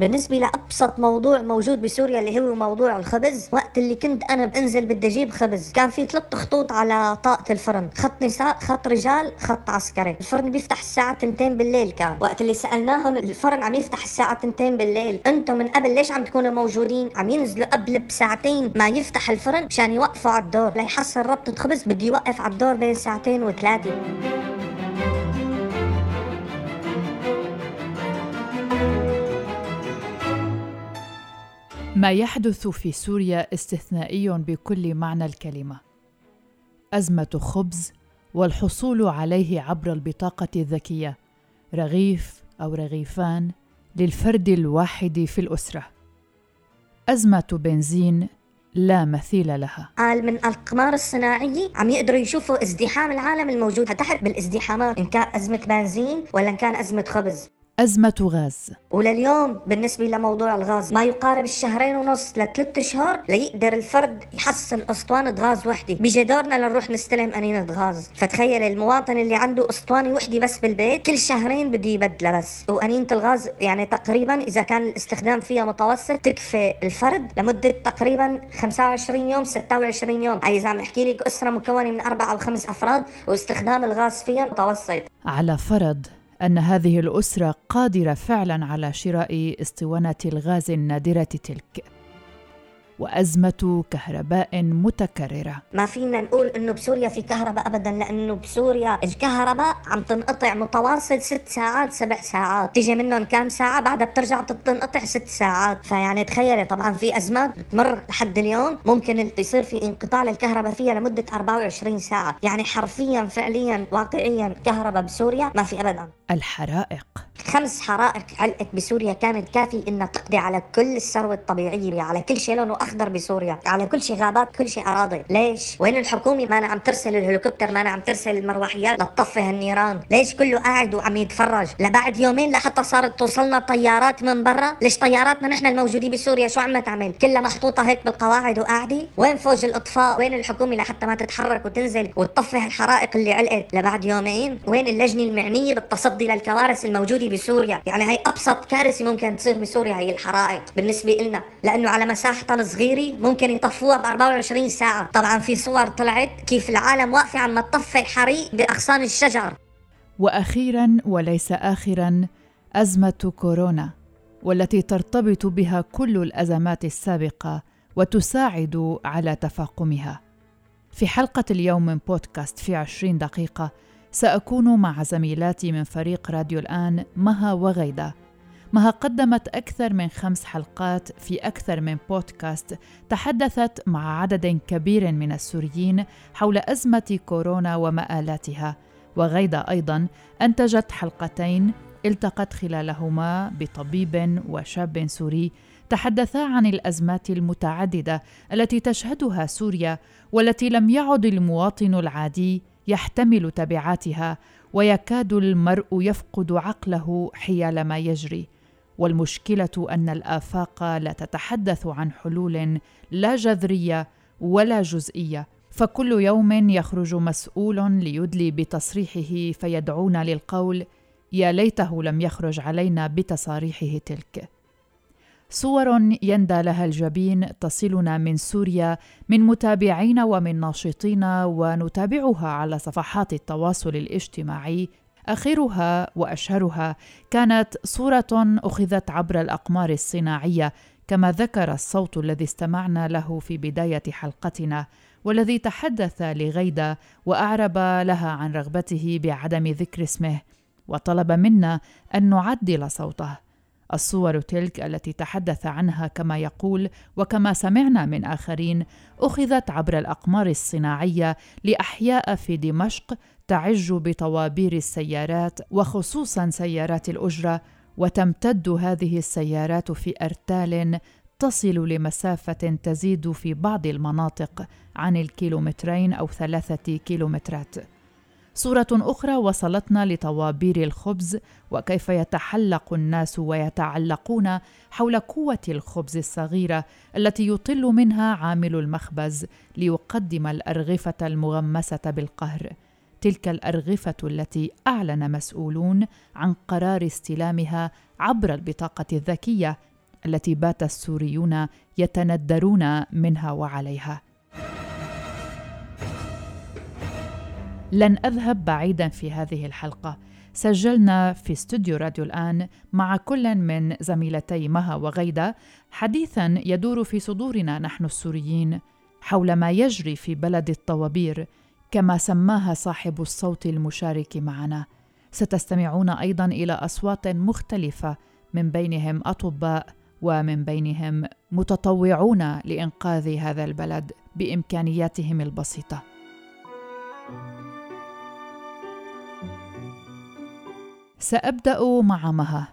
بالنسبة لأبسط موضوع موجود بسوريا اللي هو موضوع الخبز وقت اللي كنت أنا بنزل بدي أجيب خبز كان في ثلاث خطوط على طاقة الفرن خط نساء خط رجال خط عسكري. الفرن بيفتح الساعة 2 بالليل كان. وقت اللي سألناهم الفرن عم يفتح الساعة 2 بالليل. أنتم من قبل ليش عم تكونوا موجودين؟ عم ينزلوا قبل بساعتين ما يفتح الفرن مشان يوقفوا على الدور. ليحصل ربطة خبز بده يوقف على الدور بين ساعتين وثلاثة. ما يحدث في سوريا استثنائي بكل معنى الكلمة. أزمة خبز والحصول عليه عبر البطاقة الذكية رغيف أو رغيفان للفرد الواحد في الأسرة. أزمة بنزين لا مثيل لها. قال من الأقمار الصناعية عم يقدروا يشوفوا ازدحام العالم الموجود. تحت بالازدحامات إن كان أزمة بنزين ولا إن كان أزمة خبز. أزمة غاز. ولليوم بالنسبة لموضوع الغاز ما يقارب الشهرين ونص لثلاث شهور ليقدر الفرد يحصل أسطوانة غاز وحدة. بيجي دورنا لنروح نستلم أنينة غاز. فتخيل المواطن اللي عنده أسطوانة وحدة بس بالبيت كل شهرين بده يبدلها بس. وأنينة الغاز يعني تقريبا إذا كان الاستخدام فيها متوسط تكفي الفرد لمدة تقريبا 25 يوم 26 يوم. أي إذا عم أحكي لك أسرة مكونة من أربع أو خمس أفراد واستخدام الغاز فيها متوسط. على فرض أن هذه الأسرة قادرة فعلا على شراء اسطوانه الغاز النادرة تلك. وأزمة كهرباء متكررة. ما فينا نقول إنه بسوريا في كهرباء ابدا لأنه بسوريا الكهرباء عم تنقطع متواصل ست ساعات سبع ساعات. تيجي منهم كام ساعة بعدها بترجع تنقطع ست ساعات. فيعني تخيلي طبعا في ازمات بتمر لحد اليوم. ممكن يصير في انقطاع للكهرباء فيها لمدة 24 ساعة. يعني حرفيا فعليا واقعيا كهرباء بسوريا ما في ابدا. الحرائق. خمس حرائق علقت بسوريا كانت كافية إنها تقضي على كل الثروة الطبيعية على كل شيء لونه أخضر بسوريا. على كل شيء غابات كل شيء أراضي. ليش؟ وين الحكومة؟ ما أنا عم ترسل الهليكوبتر ما أنا عم ترسل المروحيات لتطفي النيران. ليش كله قاعد وعم يتفرج؟ لبعد يومين لحتى صارت توصلنا طيارات من برا. ليش طياراتنا نحن الموجودين بسوريا؟ شو عم تعمل؟ كلها محطوطة هيك بالقواعد وقاعدة؟ وين فوج الأطفاء؟ وين الحكومة لحتى ما تتحرك وتنزل وتطفي الحرائق اللي علقت؟ لبعد يومين؟ وين اللجنة المعنية بالتصدي للكوارث الموجودة بسوريا؟ يعني هي أبسط كارثة ممكن تصير بسوريا هي الحرائق بالنسبة لنا لأنه على مساحة صغيره كبيرة ممكن يطفوها ب 24 ساعة. طبعا في صور طلعت كيف العالم واقفة عم تطفي حريق بأغصان الشجر. وأخيرا وليس آخرا أزمة كورونا والتي ترتبط بها كل الأزمات السابقة وتساعد على تفاقمها. في حلقة اليوم من بودكاست في عشرين دقيقة سأكون مع زميلاتي من فريق راديو الآن مها وغيدة. مها قدمت أكثر من خمس حلقات في أكثر من بودكاست تحدثت مع عدد كبير من السوريين حول أزمة كورونا ومآلاتها. وغيدة أيضا أنتجت حلقتين التقت خلالهما بطبيب وشاب سوري تحدثا عن الأزمات المتعددة التي تشهدها سوريا والتي لم يعد المواطن العادي يحتمل تبعاتها ويكاد المرء يفقد عقله حيال ما يجري. والمشكلة أن الآفاق لا تتحدث عن حلول لا جذرية ولا جزئية فكل يوم يخرج مسؤول ليدلي بتصريحه فيدعونا للقول يا ليته لم يخرج علينا بتصاريحه تلك. صور يندى لها الجبين تصلنا من سوريا من متابعين ومن ناشطين ونتابعها على صفحات التواصل الاجتماعي آخرها وأشهرها كانت صورة أخذت عبر الأقمار الصناعية كما ذكر الصوت الذي استمعنا له في بداية حلقتنا والذي تحدث لغيدة وأعرب لها عن رغبته بعدم ذكر اسمه وطلب منا أن نعدل صوته. الصور تلك التي تحدث عنها كما يقول وكما سمعنا من آخرين أخذت عبر الأقمار الصناعية لأحياء في دمشق تعج بطوابير السيارات وخصوصا سيارات الأجرة وتمتد هذه السيارات في أرتال تصل لمسافة تزيد في بعض المناطق عن الكيلومترين أو ثلاثة كيلومترات صورة أخرى وصلتنا لطوابير الخبز وكيف يتحلق الناس ويتعلقون حول قوة الخبز الصغيرة التي يطل منها عامل المخبز ليقدم الأرغفة المغمسة بالقهر. تلك الأرغفة التي أعلن مسؤولون عن قرار استلامها عبر البطاقة الذكية التي بات السوريون يتندرون منها وعليها. لن أذهب بعيدا في هذه الحلقة. سجلنا في استوديو راديو الآن مع كل من زميلتي مها وغيدة. حديثا يدور في صدورنا نحن السوريين حول ما يجري في بلد الطوابير. كما سماها صاحب الصوت المشارك معنا. ستستمعون أيضا إلى أصوات مختلفة من بينهم أطباء ومن بينهم متطوعون لإنقاذ هذا البلد بإمكانياتهم البسيطة. سأبدأ مع مها.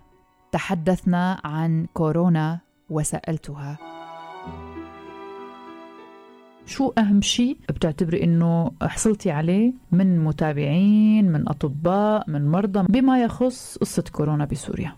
تحدثنا عن كورونا وسألتها. شو أهم شيء بتعتبري إنه حصلتي عليه من متابعين من أطباء من مرضى بما يخص قصة كورونا بسوريا؟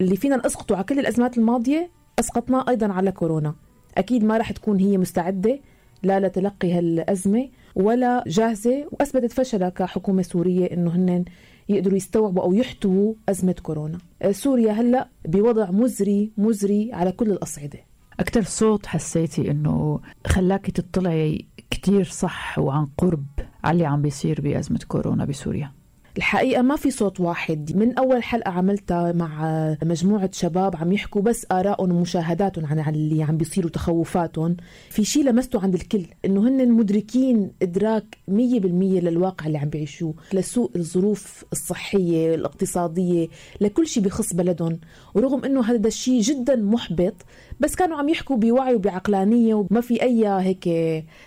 اللي فينا نسقطه على كل الأزمات الماضية أسقطناه أيضا على كورونا. أكيد ما رح تكون هي مستعدة لا لتلقي هالأزمة ولا جاهزة وأثبتت فشلها كحكومة سورية إنه هن يقدروا يستوعبوا أو يحتووا أزمة كورونا. سوريا هلأ بوضع مزري مزري على كل الأصعدة. أكثر صوت حسيتي إنه خلاكي تطلعي كتير صح وعن قرب على اللي عم بيصير بأزمة كورونا بسوريا؟ الحقيقة ما في صوت واحد. من أول حلقة عملتها مع مجموعة شباب عم يحكوا بس آرائهم ومشاهداتهم عن اللي عم بيصير وتخوفاتهم. في شيء لمسته عند الكل إنه هن مدركين إدراك مية بالمية للواقع اللي عم بيعيشوه لسوء الظروف الصحية الاقتصادية لكل شيء بخص بلدهم. ورغم إنه هذا الشيء جدا محبط بس كانوا عم يحكوا بوعي وبعقلانية وما في أي هيك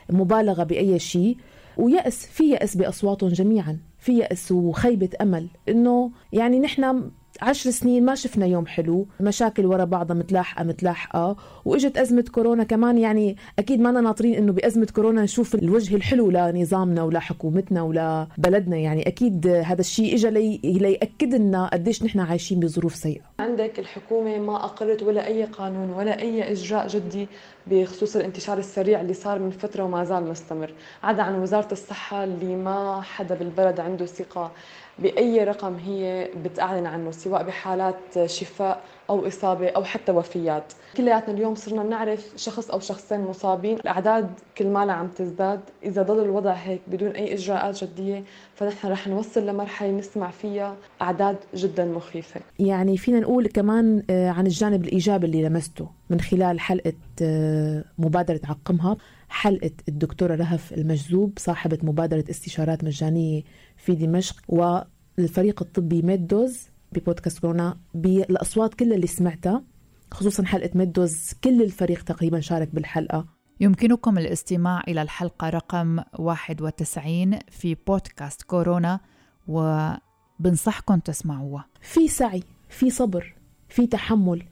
مبالغة بأي شيء ويأس في يأس بأصواتهم جميعا. في يأس وخيبة أمل. إنه يعني نحن عشر سنين ما شفنا يوم حلو مشاكل ورا بعضها متلاحقة متلاحقة وإجت أزمة كورونا كمان. يعني أكيد ما ناطرين إنه بأزمة كورونا نشوف الوجه الحلو لنظامنا ولا حكومتنا ولا بلدنا. يعني أكيد هذا الشيء إجا لي ليأكد لنا قديش نحن عايشين بظروف سيئة. عندك الحكومة ما أقرت ولا أي قانون ولا أي إجراء جدي بخصوص الانتشار السريع اللي صار من فترة وما زال مستمر. عدا عن وزارة الصحة اللي ما حدا بالبلد عنده ثقة بأي رقم هي بتعلن عنه سواء بحالات شفاء أو إصابة أو حتى وفيات. كلياتنا اليوم صرنا نعرف شخص أو شخصين مصابين الأعداد كل ما عم تزداد. إذا ضل الوضع هيك بدون أي إجراءات جدية فنحن رح نوصل لمرحلة نسمع فيها أعداد جدا مخيفة. يعني فينا نقول كمان آه، عن الجانب الإيجابي اللي لمسته من خلال حلقة آه، مبادرة عقمها. حلقة الدكتورة رهف المجذوب صاحبة مبادرة استشارات مجانية في دمشق والفريق الطبي ميدوز ببودكاست كورونا بالاصوات كلها اللي سمعتها خصوصا حلقة ميدوز كل الفريق تقريبا شارك بالحلقة. يمكنكم الاستماع إلى الحلقة رقم 91 في بودكاست كورونا وبنصحكم تسمعوها. في سعي في صبر في تحمل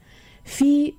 في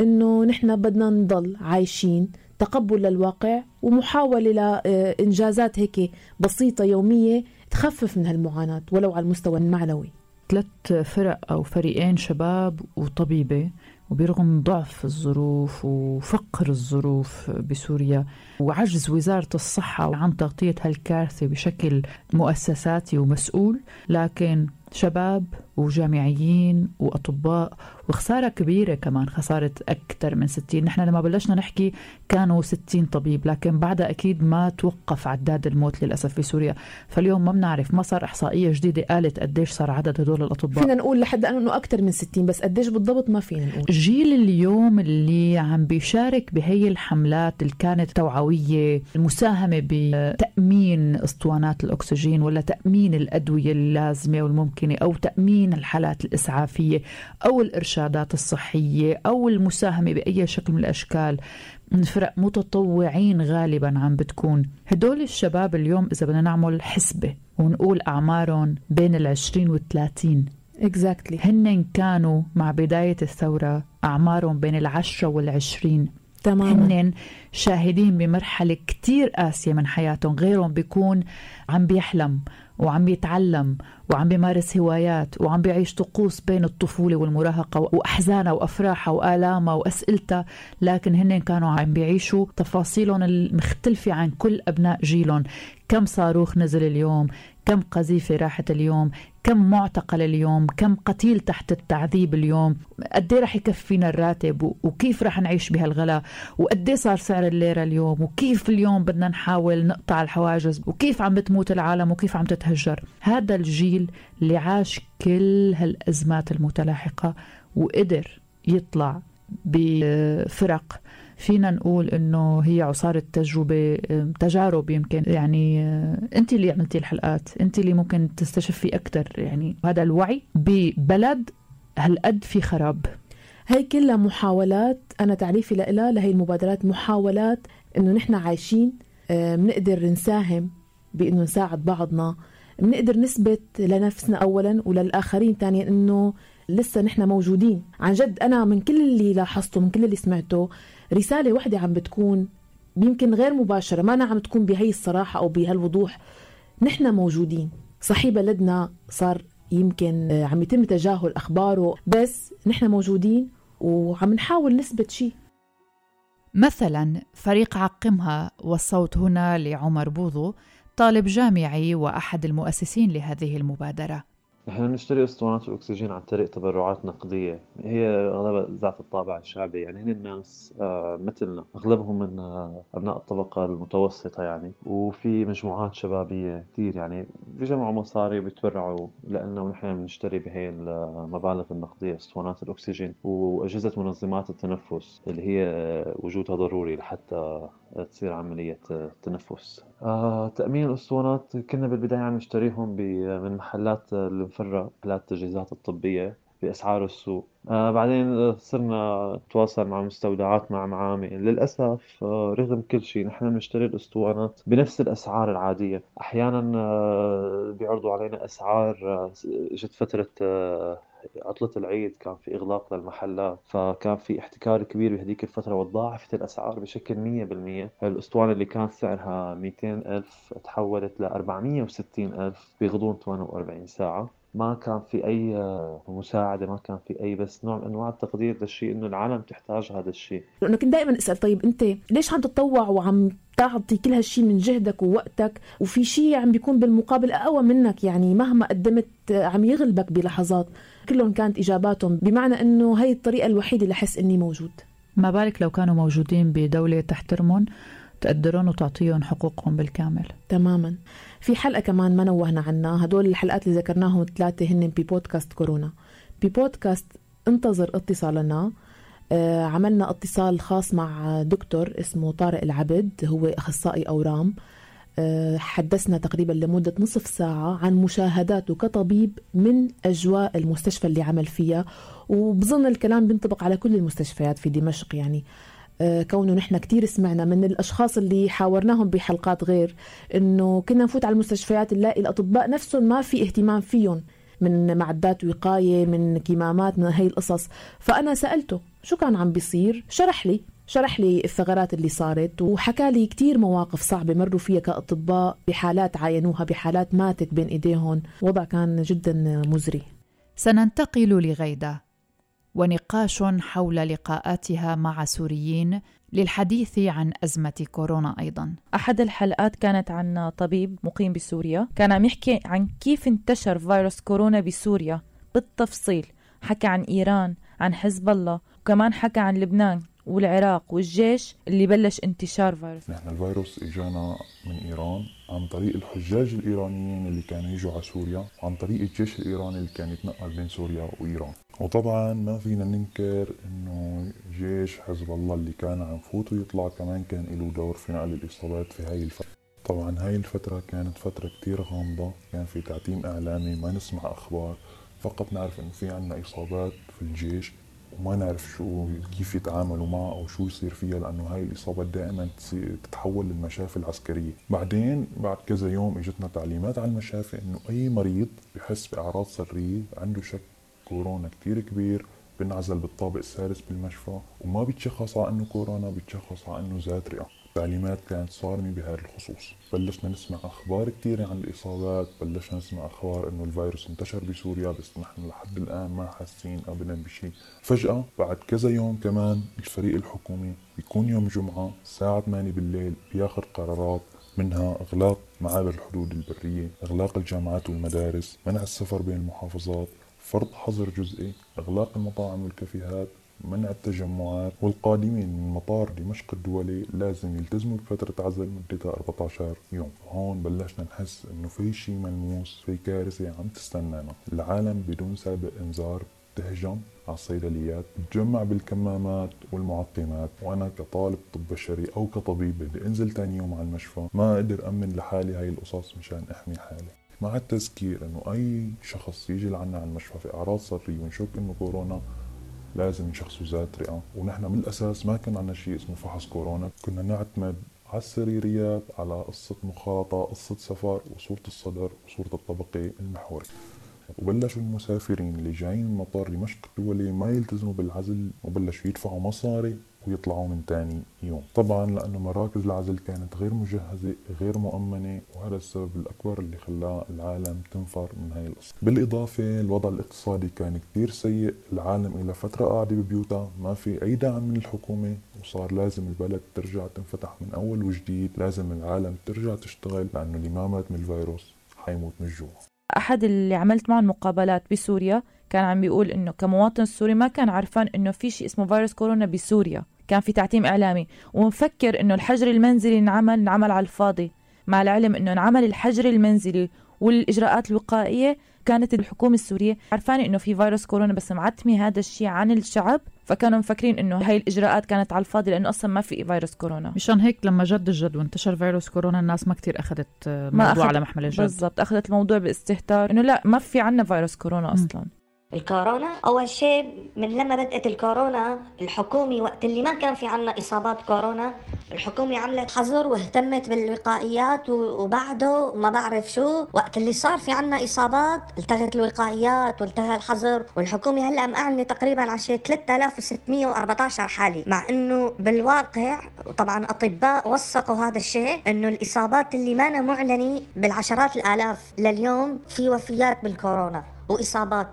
إنه نحن بدنا نضل عايشين تقبل للواقع ومحاولة لإنجازات هيك بسيطة يومية تخفف من هالمعاناة ولو على المستوى المعنوي. ثلاث فرق أو فريقين شباب وطبيبة وبرغم ضعف الظروف وفقر الظروف بسوريا وعجز وزارة الصحة عن تغطية هالكارثة بشكل مؤسساتي ومسؤول لكن شباب وجامعيين وأطباء وخسارة كبيرة كمان خسارة أكثر من 60 نحن لما بلشنا نحكي كانوا 60 طبيب لكن بعدها أكيد ما توقف عداد الموت للأسف في سوريا. فاليوم ما بنعرف ما صار إحصائية جديدة قالت قديش صار عدد هدول الأطباء. فينا نقول لحد الآن أنه أكثر من 60 بس قديش بالضبط ما فينا نقول. جيل اليوم اللي عم بيشارك بهي الحملات اللي كانت توعوية المساهمة بتأمين اسطوانات الأكسجين ولا تأمين الأدوية اللازمة والممكنة أو تأمين الحالات الإسعافية أو الإرشادات الصحية أو المساهمة بأي شكل من الأشكال من فرق متطوعين غالبا عم بتكون. هدول الشباب اليوم إذا بدنا نعمل حسبة ونقول أعمارهم بين العشرين والثلاثين exactly. هن كانوا مع بداية الثورة أعمارهم بين العشرة والعشرين تماما. هن شاهدين بمرحلة كتير قاسية من حياتهم غيرهم بيكون عم بيحلم. وعم بيتعلم وعم بيمارس هوايات وعم بيعيش طقوس بين الطفولة والمراهقة وأحزانها وأفراحها وآلامها وأسئلتها لكن هن كانوا عم بيعيشوا تفاصيلهم المختلفة عن كل أبناء جيلهم. كم صاروخ نزل اليوم؟ كم قذيفة راحت اليوم؟ كم معتقل اليوم؟ كم قتيل تحت التعذيب اليوم؟ قد رح يكفينا الراتب؟ وكيف رح نعيش بهالغلاء وقد صار سعر الليرة اليوم؟ وكيف اليوم بدنا نحاول نقطع الحواجز؟ وكيف عم بتموت العالم؟ وكيف عم تتهجر؟ هذا الجيل اللي عاش كل هالأزمات المتلاحقة وقدر يطلع بفرق فينا نقول إنه هي عصاره تجربة تجارب يمكن يعني آه، أنت اللي عملتي الحلقات أنت اللي ممكن تستشفي أكثر يعني. هذا الوعي ببلد هالقد في خراب. هي كلها محاولات أنا تعريفي لها لهي المبادرات محاولات إنه نحن عايشين آه، بنقدر نساهم بإنه نساعد بعضنا. بنقدر نثبت لنفسنا اولا وللآخرين ثانيا إنه لسه نحن موجودين. عن جد أنا من كل اللي لاحظته من كل اللي سمعته رسالة وحدة عم بتكون يمكن غير مباشرة ما أنا عم تكون بهي الصراحة أو بهالوضوح. نحن موجودين. صحيح بلدنا صار يمكن عم يتم تجاهل أخباره بس نحن موجودين وعم نحاول نثبت شيء. مثلا فريق عقمها والصوت هنا لعمر بوظو طالب جامعي وأحد المؤسسين لهذه المبادرة. نحن نشتري اسطوانات الاكسجين عن طريق تبرعات نقدية. هي اغلبها ذات الطابع الشعبي. يعني هن الناس آه، مثلنا. أغلبهم من آه، أبناء الطبقة المتوسطة يعني. وفي مجموعات شبابية كثير يعني. بيجمعوا مصاري بيتبرعوا لنا ونحن بنشتري بهي المبالغ النقدية اسطوانات الأكسجين وأجهزة منظمات التنفس اللي هي آه، وجودها ضروري لحتى تصير عملية تنفس. آه، تأمين الأسطوانات كنا بالبداية عم نشتريهم من محلات المفرة محلات التجهيزات الطبية بأسعار السوق. آه بعدين صرنا نتواصل مع مستودعات مع معامل. للأسف آه رغم كل شيء نحن بنشتري الأسطوانات بنفس الأسعار العادية. أحيانا آه بيعرضوا علينا أسعار آه اجت فترة آه عطلة العيد كان في إغلاق للمحلات فكان في احتكار كبير بهذيك الفترة وتضاعفت الأسعار بشكل 100% الأسطوانة اللي كان سعرها 200 ألف تحولت ل 460 ألف بغضون 48 ساعة. ما كان في أي مساعدة ما كان في أي بس نوع من أنواع التقدير للشيء إنه العالم تحتاج هذا الشيء. لأنه كنت دائما أسأل طيب أنت ليش عم تتطوع وعم تعطي كل هالشيء من جهدك ووقتك وفي شيء عم بيكون بالمقابل أقوى منك يعني مهما قدمت عم يغلبك بلحظات. كلهم كانت إجاباتهم بمعنى إنه هي الطريقة الوحيدة لحس إني موجود. ما بالك لو كانوا موجودين بدولة تحترمهم تقدرون وتعطيهم حقوقهم بالكامل. تماما. في حلقة كمان ما نوهنا عنها هدول الحلقات اللي ذكرناهم الثلاثة هن ببودكاست كورونا. ببودكاست انتظر اتصالنا عملنا اتصال خاص مع دكتور اسمه طارق العبد هو أخصائي أورام. آه حدثنا تقريبا لمدة نصف ساعة عن مشاهداته كطبيب من أجواء المستشفى اللي عمل فيها. وبظن الكلام بينطبق على كل المستشفيات في دمشق يعني. آه، كونه نحن كتير سمعنا من الأشخاص اللي حاورناهم بحلقات غير إنه كنا نفوت على المستشفيات نلاقي الأطباء نفسهم ما في اهتمام فيهم من معدات وقاية من كمامات من هي القصص. فأنا سألته شو كان عم بيصير؟ شرح لي. شرح لي الثغرات اللي صارت وحكى لي كتير مواقف صعبة مروا فيها كأطباء بحالات عاينوها بحالات ماتت بين إيديهم. وضع كان جدا مزري. سننتقل لغيدة. ونقاش حول لقاءاتها مع سوريين للحديث عن أزمة كورونا أيضا. أحد الحلقات كانت عن طبيب مقيم بسوريا. كان عم يحكي عن كيف انتشر فيروس كورونا بسوريا. بالتفصيل حكى عن إيران عن حزب الله وكمان حكى عن لبنان والعراق والجيش اللي بلش انتشار فيروس. نحن الفيروس إجانا من إيران عن طريق الحجاج الإيرانيين اللي كانوا يجوا على سوريا وعن طريق الجيش الإيراني اللي كان يتنقل بين سوريا وإيران. وطبعا ما فينا ننكر إنه جيش حزب الله اللي كان عم فوت ويطلع كمان كان له دور في نقل الإصابات في هاي الفترة طبعا هاي الفترة كانت فترة كتير غامضة كان في تعتيم إعلامي ما نسمع أخبار فقط نعرف إنه في عنا إصابات في الجيش وما نعرف شو كيف يتعاملوا معها أو شو يصير فيها لأنه هاي الإصابات دائما تتحول للمشافي العسكرية. بعدين بعد كذا يوم إجتنا تعليمات على المشافي إنه أي مريض بحس بأعراض سرية عنده شك كورونا كتير كبير بنعزل بالطابق الثالث بالمشفى وما بيتشخص على إنه كورونا بيتشخص على إنه ذات رئة. تعليمات كانت صارمة بهذا الخصوص. بلشنا نسمع أخبار كثيرة عن الإصابات بلشنا نسمع أخبار أنه الفيروس انتشر بسوريا بس نحن لحد الآن ما حاسين أبدا بشيء. فجأة بعد كذا يوم كمان الفريق الحكومي بيكون يوم جمعة الساعة 8 بالليل بياخذ قرارات منها إغلاق معابر الحدود البرية إغلاق الجامعات والمدارس منع السفر بين المحافظات فرض حظر جزئي إغلاق المطاعم والكافيهات منع التجمعات والقادمين من مطار دمشق الدولي لازم يلتزموا بفترة عزل مدتها 14 يوم هون بلشنا نحس إنه في شيء ملموس في كارثة عم تستنانا. العالم بدون سابق إنذار تهجم على الصيدليات تجمع بالكمامات والمعقمات وأنا كطالب طب بشري أو كطبيب بدي أنزل تاني يوم على المشفى ما أقدر أمن لحالي هاي القصص مشان أحمي حالي. مع التذكير إنه أي شخص يجي لعنا على المشفى في أعراض صدريه ونشك إنه كورونا لازم يشخصوا ذات رئة. ونحن من الاساس ما كان عندنا شيء اسمه فحص كورونا. كنا نعتمد على السريريات على قصة مخالطة قصة سفر وصورة الصدر وصورة الطبقة المحوري وبلشوا المسافرين اللي جايين من مطار دمشق الدولي ما يلتزموا بالعزل وبلشوا يدفعوا مصاري. ويطلعوا من تاني يوم. طبعا لأنه مراكز العزل كانت غير مجهزة غير مؤمنة وهذا السبب الأكبر اللي خلى العالم تنفر من هاي القصة. بالإضافة الوضع الاقتصادي كان كتير سيء العالم إلى فترة قاعدة ببيوتها ما في أي دعم من الحكومة وصار لازم البلد ترجع تنفتح من أول وجديد لازم العالم ترجع تشتغل لأنه اللي ما مات من الفيروس حيموت من الجوع. أحد اللي عملت معه مقابلات بسوريا كان عم بيقول إنه كمواطن سوري ما كان عرفان إنه في شيء اسمه فيروس كورونا بسوريا. كان في تعتيم إعلامي. ومفكر إنه الحجر المنزلي انعمل انعمل على الفاضي. مع العلم إنه انعمل الحجر المنزلي والإجراءات الوقائية كانت الحكومة السورية. عرفانه إنه في فيروس كورونا بس معتمه هذا الشيء عن الشعب فكانوا مفكرين إنه هاي الإجراءات كانت على الفاضي لأنه أصلا ما في فيروس كورونا. مشان هيك لما جد الجد وانتشر فيروس كورونا الناس ما كتير أخذت الموضوع أخد على محمل الجد. بالضبط أخذت الموضوع باستهتار إنه لا ما في عنا فيروس كورونا أصلا. الكورونا. أول شيء من لما بدأت الكورونا الحكومة وقت اللي ما كان في عنا إصابات كورونا الحكومة عملت حظر واهتمت بالوقائيات وبعده ما بعرف شو. وقت اللي صار في عنا إصابات التغت الوقائيات والتغى الحظر. والحكومة هلأ معلنه تقريبا على شيء 3614 حاله مع إنه بالواقع طبعا أطباء وثقوا هذا الشيء إنه الإصابات اللي ما معلنه بالعشرات الآلاف لليوم في وفيات بالكورونا. وإصابات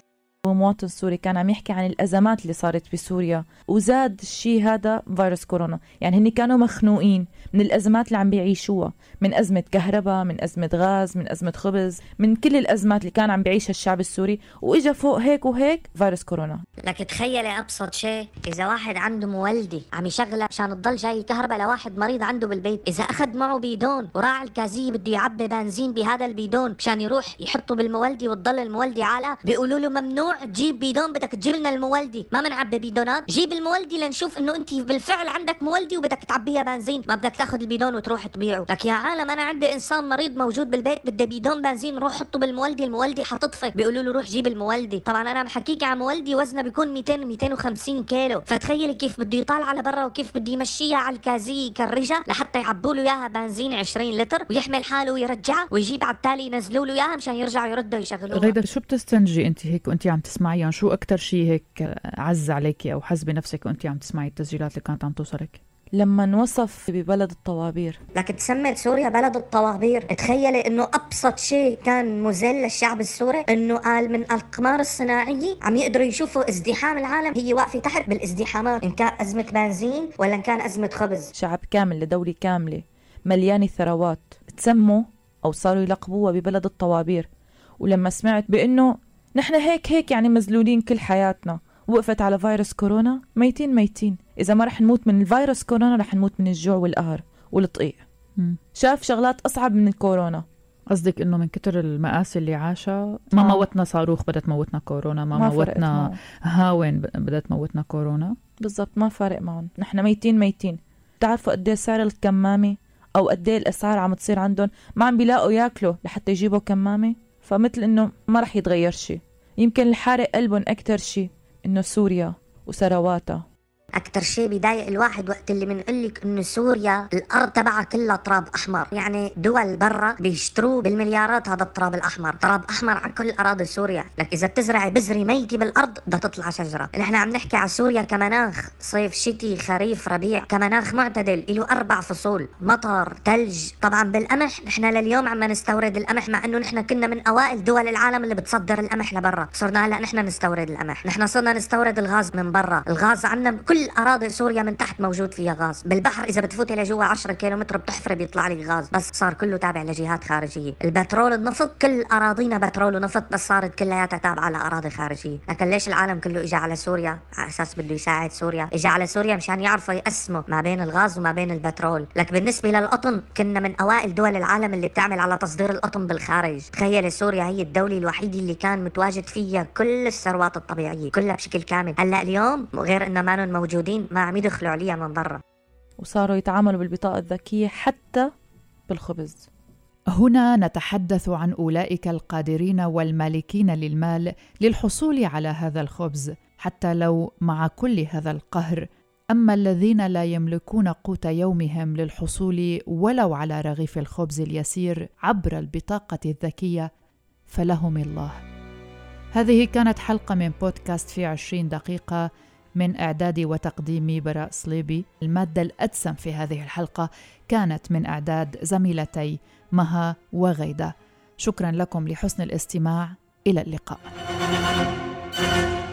ومواطن سوري كان عم يحكي عن الأزمات اللي صارت بسوريا وزاد الشيء هذا فيروس كورونا. يعني هن كانوا مخنوقين من الأزمات اللي عم بيعيشوها من أزمة كهرباء من أزمة غاز من أزمة خبز من كل الأزمات اللي كان عم بيعيشها الشعب السوري. وإجا فوق هيك وهيك فيروس كورونا. لك تخيلي أبسط شيء إذا واحد عنده مولدي عم يشغلها عشان تضل جاي كهرباء لواحد مريض عنده بالبيت إذا أخذ معه بيدون وراح الكازيه بده يعبي بنزين بهذا البيدون مشان يروح يحطه بالمولدي وتضل المولدي عالقة بيقولوا له ممنوع تجيب بيدون بدك تجيب لنا المولدي ما بنعبي بيدونات جيب المولدي لنشوف إنه أنت بالفعل عندك مولدي وبدك تعبيها بنزين. ما بدك تاخذ البيدون وتروح تبيعه. لك يا عالم أنا عندي إنسان مريض موجود بالبيت بده بيدون بنزين. روح حطه بالمولدي المولدي حتطفي. بيقولوا له روح جيب المولدي طبعا أنا بحكيك عن مولدي وزنه بيكون 200 250 كيلو. فتخيلي كيف بده يطالع على برا وكيف بده يمشيها على الكازيه يكرجها لحتى يعبوا له إياها بنزين 20 لتر ويحمل حاله ويرجعها ويجيب على التالي ينزلوا له إياها مشان يرجعوا يردوا يشغلوها. غيدا شو بتستنجي أنت هيك وأنت عم تسمعيهم شو أكثر شيء هيك عز عليكي أو حز بنفسك وانت عم تسمعي التسجيلات اللي كانت عم توصلك؟ لما نوصف ببلد الطوابير. لكن تسمت سوريا بلد الطوابير. تخيلي إنه أبسط شيء كان مذل للشعب السوري إنه قال من الاقمار الصناعيه عم يقدروا يشوفوا ازدحام العالم. هي واقفة تحت بالازدحامات إن كان أزمة بنزين ولا إن كان أزمة خبز. شعب كامل لدولة كاملة مليانة ثروات تسموا أو صاروا يلقبوها ببلد الطوابير. ولما سمعت بأنه نحن هيك هيك يعني مذلولين كل حياتنا. وقفت على فيروس كورونا. ميتين ميتين. إذا ما رح نموت من الفيروس كورونا رح نموت من الجوع والقهر والطقيع. شاف شغلات أصعب من الكورونا قصدك إنه من كتر المآسي اللي عاشها ما آه. موتنا صاروخ بدها تموتنا كورونا. ما, ما موتنا. هاون بدها تموتنا كورونا. بالضبط ما فارق معهم. نحن ميتين ميتين. بتعرفوا قد سعر الكمامة؟ أو قد إيه الأسعار عم تصير عندهم؟ ما عم بيلاقوا ياكلوا لحتى يجيبوا كمامة؟ فمثل إنه ما رح يتغير شيء يمكن الحارق قلبهم أكتر شيء إنه سوريا وثرواتها أكثر شيء بيضايق الواحد وقت اللي بنقول لك إنه سوريا الأرض تبعها كلها تراب أحمر. يعني دول برا بيشتروه بالمليارات هذا التراب الأحمر. تراب أحمر على كل أراضي سوريا. لك إذا بتزرعي بذره ميتة بالأرض بدها تطلع شجرة. نحن عم نحكي على سوريا كمناخ صيف شتي خريف ربيع. كمناخ معتدل له أربع فصول مطر ثلج طبعا بالقمح نحن لليوم عم نستورد القمح مع إنه نحن كنا من أوائل دول العالم اللي بتصدر القمح لبرا. صرنا هلأ نحن نستورد القمح. نحن صرنا نستورد الغاز من برا. الغاز عنا كل كل أراضي سوريا من تحت موجود فيها غاز. بالبحر إذا بتفوتي لجوا 10 كيلومتر بتحفري بيطلع لك غاز. بس صار كله تابع لجهات خارجية. البترول النفط كل أراضينا بترول ونفط بس صارت كلياتها تابعه لاراضي خارجية. لكن ليش العالم كله اجى على سوريا؟ على أساس بده يساعد سوريا. اجى على سوريا مشان يعرفوا يقسموا ما بين الغاز وما بين البترول. لك بالنسبة للقطن كنا من أوائل دول العالم اللي بتعمل على تصدير القطن بالخارج. تخيل سوريا هي الدولة الوحيدة اللي كان متواجد فيها كل الثروات الطبيعية كلها بشكل كامل. هلأ اليوم غير إنه ما موجودين ما عم يدخلوا عليها من برا. وصاروا يتعاملوا بالبطاقة الذكية حتى بالخبز. هنا نتحدث عن أولئك القادرين والمالكين للمال للحصول على هذا الخبز حتى لو مع كل هذا القهر. أما الذين لا يملكون قوت يومهم للحصول ولو على رغيف الخبز اليسير عبر البطاقة الذكية فلهم الله. هذه كانت حلقة من بودكاست في عشرين دقيقة. من إعدادي وتقديمي براء صليبي المادة الأدسم في هذه الحلقة كانت من إعداد زميلتي مها وغيدة. شكرا لكم لحسن الاستماع. إلى اللقاء. thank you